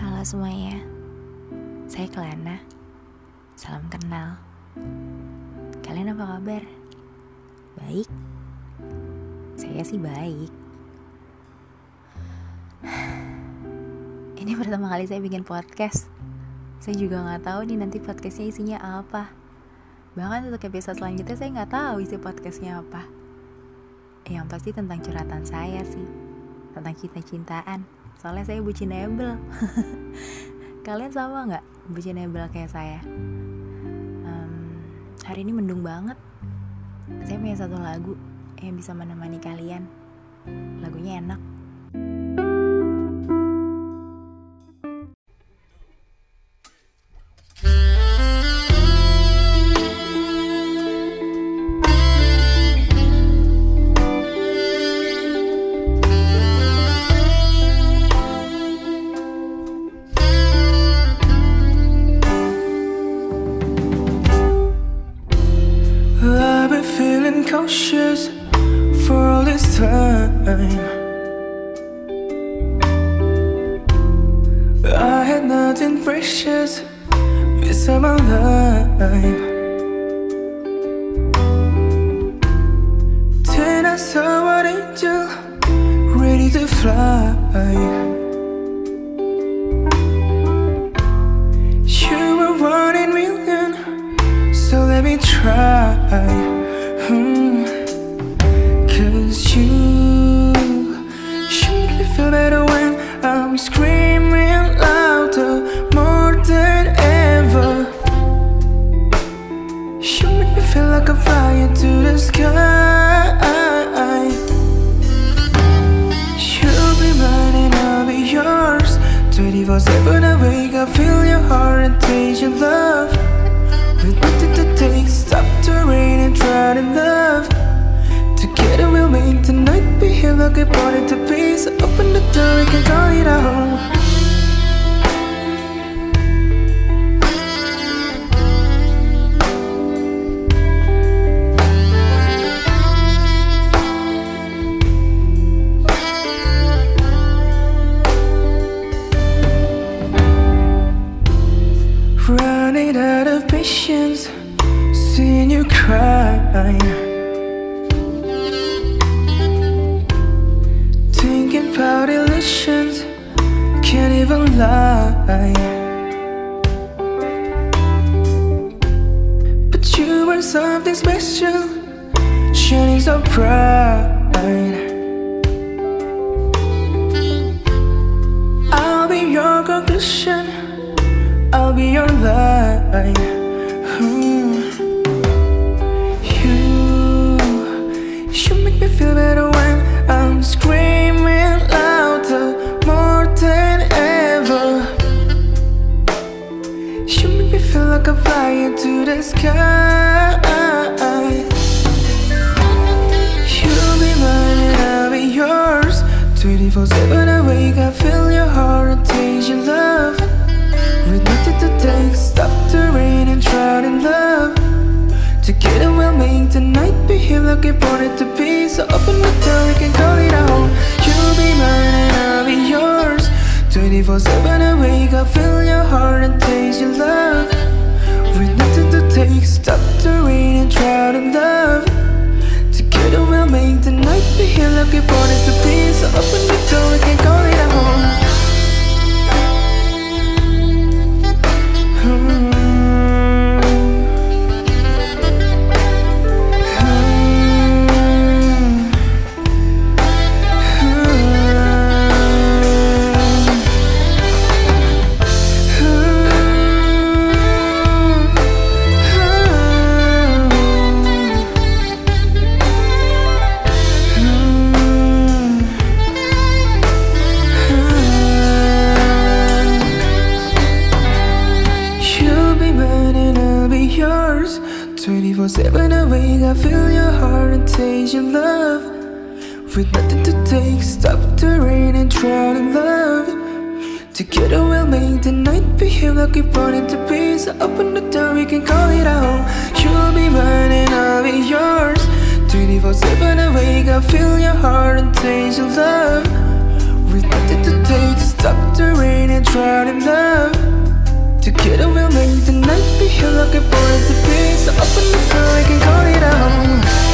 Halo semuanya, saya Kelana. Salam kenal. Kalian apa kabar? Baik? Saya sih baik. Ini pertama kali saya bikin podcast. Saya juga nggak tahu nih nanti podcastnya isinya apa. Bahkan untuk episode selanjutnya saya nggak tahu isi podcastnya apa. Yang pasti tentang curhatan saya sih, tentang cinta-cintaan. Soalnya saya bucinable. Kalian sama nggak bucinable kayak saya? Um, hari ini mendung banget. Saya punya satu lagu yang bisa menemani kalian. Lagunya enak. Cautious for all this time. I had nothing precious beside my life. Then I saw an angel ready to fly. You were in so let me try. Cause you, you make me feel better when I'm screaming louder, more than ever. You make me feel like I'm flying to the sky. You'll be mine and I'll be yours. 24 7 awake, I feel your heart and taste your love. Rain and drown in love. Together we'll make the night behave like a party to peace. Open the door, we can call it our home. Running out of patience, cry. Thinking about illusions, can't even lie. But you were something special, shining so bright. I'll be your conclusion. I'll be your light. Feel better when I'm screaming louder, more than ever. You make me feel like I'm flying to the sky. You'll be mine and I'll be yours. 24 7 awake, I feel your heart and taste your love. With nothing to take, stop the rain and drown in love. Together we'll make the night behave like it to be. So open the door, we can call it our home. You'll be mine and I'll be yours. 24 7 awake, I feel your heart and taste your love. With nothing to take, stop the rain and drown in love. Together we'll make the night like we born it to be. I feel your heart and taste your love. With nothing to take, stop the rain and drown in love. Together we'll make the night behave like we wanted to be So open the door, we can call it our home You'll be mine and I'll be yours. 24-7 awake, I feel your heart and taste your love. With nothing to take, stop the rain and drown in love. Together we'll make you're looking for it to be. So open the door, I can call it down